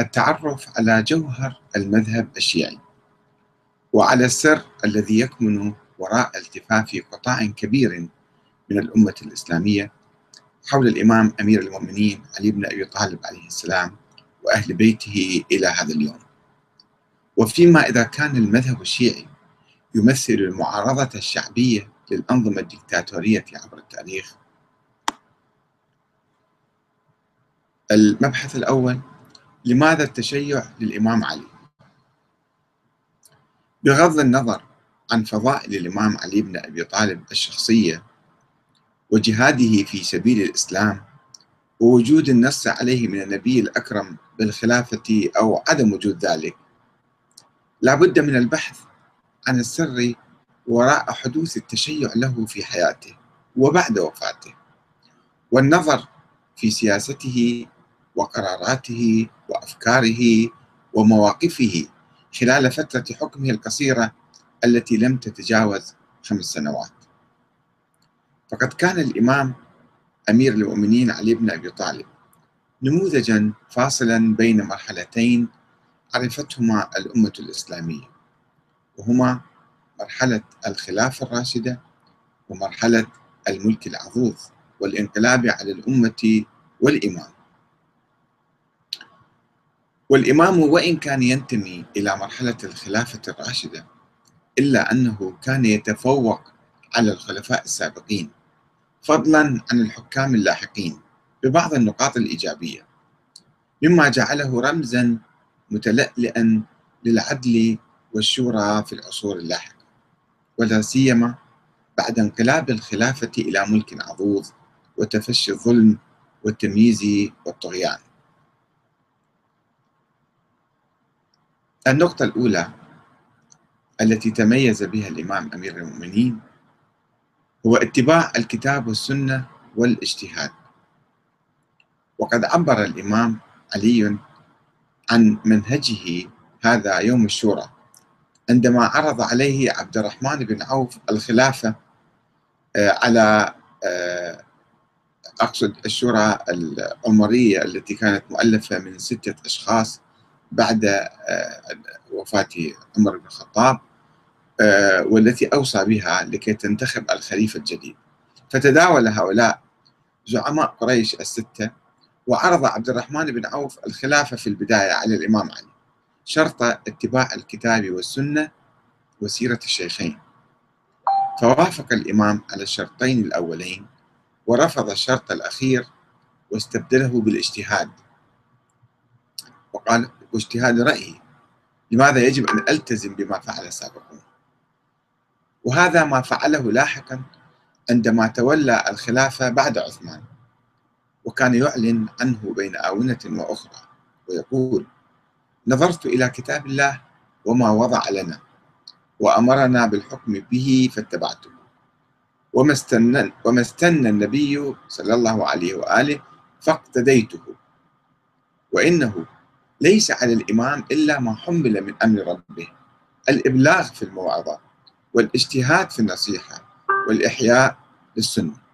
التعرف على جوهر المذهب الشيعي وعلى السر الذي يكمن وراء التفاف قطاع كبير من الأمة الإسلامية حول الإمام أمير المؤمنين علي بن أبي طالب عليه السلام وأهل بيته إلى هذا اليوم. وفيما إذا كان المذهب الشيعي يمثل المعارضة الشعبية للأنظمة الدكتاتورية عبر التاريخ. المبحث الأول لماذا التشيع للإمام علي؟ بغض النظر عن فضائل الإمام علي بن أبي طالب الشخصية وجهاده في سبيل الإسلام ووجود النص عليه من النبي الأكرم بالخلافة أو عدم وجود ذلك لا بد من البحث عن السر وراء حدوث التشيع له في حياته وبعد وفاته والنظر في سياسته وقراراته وأفكاره ومواقفه خلال فترة حكمه القصيرة التي لم تتجاوز خمس سنوات. فقد كان الإمام أمير المؤمنين علي بن أبي طالب نموذجا فاصلا بين مرحلتين عرفتهما الأمة الإسلامية وهما مرحلة الخلافه الراشدة ومرحلة الملك العظوظ والانقلاب على الأمة والإمام. والإمام وإن كان ينتمي إلى مرحلة الخلافة الراشدة إلا أنه كان يتفوق على الخلفاء السابقين فضلا عن الحكام اللاحقين ببعض النقاط الإيجابية. مما جعله رمزا متلألئا للعدل والشورى في العصور اللاحقة ولا سيما بعد انقلاب الخلافة إلى ملك عظوظ وتفشي الظلم والتمييز والطغيان. النقطة الأولى التي تميز بها الإمام أمير المؤمنين هو اتباع الكتاب والسنة والاجتهاد. وقد عبر الإمام علي عن منهجه هذا يوم الشورى عندما عرض عليه عبد الرحمن بن عوف الخلافة آه، على آه، أقصد الشورى العمرية التي كانت مؤلفة من ستة أشخاص بعد آه، وفاة عمر بن الخطاب آه، والتي أوصى بها لكي تنتخب الخليفة الجديد. فتداول هؤلاء زعماء قريش الستة وعرض عبد الرحمن بن عوف الخلافة في البداية على الإمام علي شرط اتباع الكتاب والسنة وسيرة الشيخين. فوافق الإمام على الشرطين الأولين ورفض الشرط الأخير واستبدله بالاجتهاد. وقال واجتهاد رأيي. لماذا يجب أن ألتزم بما فعل السابقون وهذا ما فعله لاحقا عندما تولى الخلافة بعد عثمان وكان يعلن عنه بين آونة وأخرى ويقول نظرت إلى كتاب الله وما وضع لنا وأمرنا بالحكم به فاتبعته وما استنى, وما استنى النبي صلى الله عليه وآله فاقتديته وإنه ليس على الإمام إلا ما حمل من أمر ربه. الإبلاغ في الموعظة والإجتهاد في النصيحة والإحياء للسنة.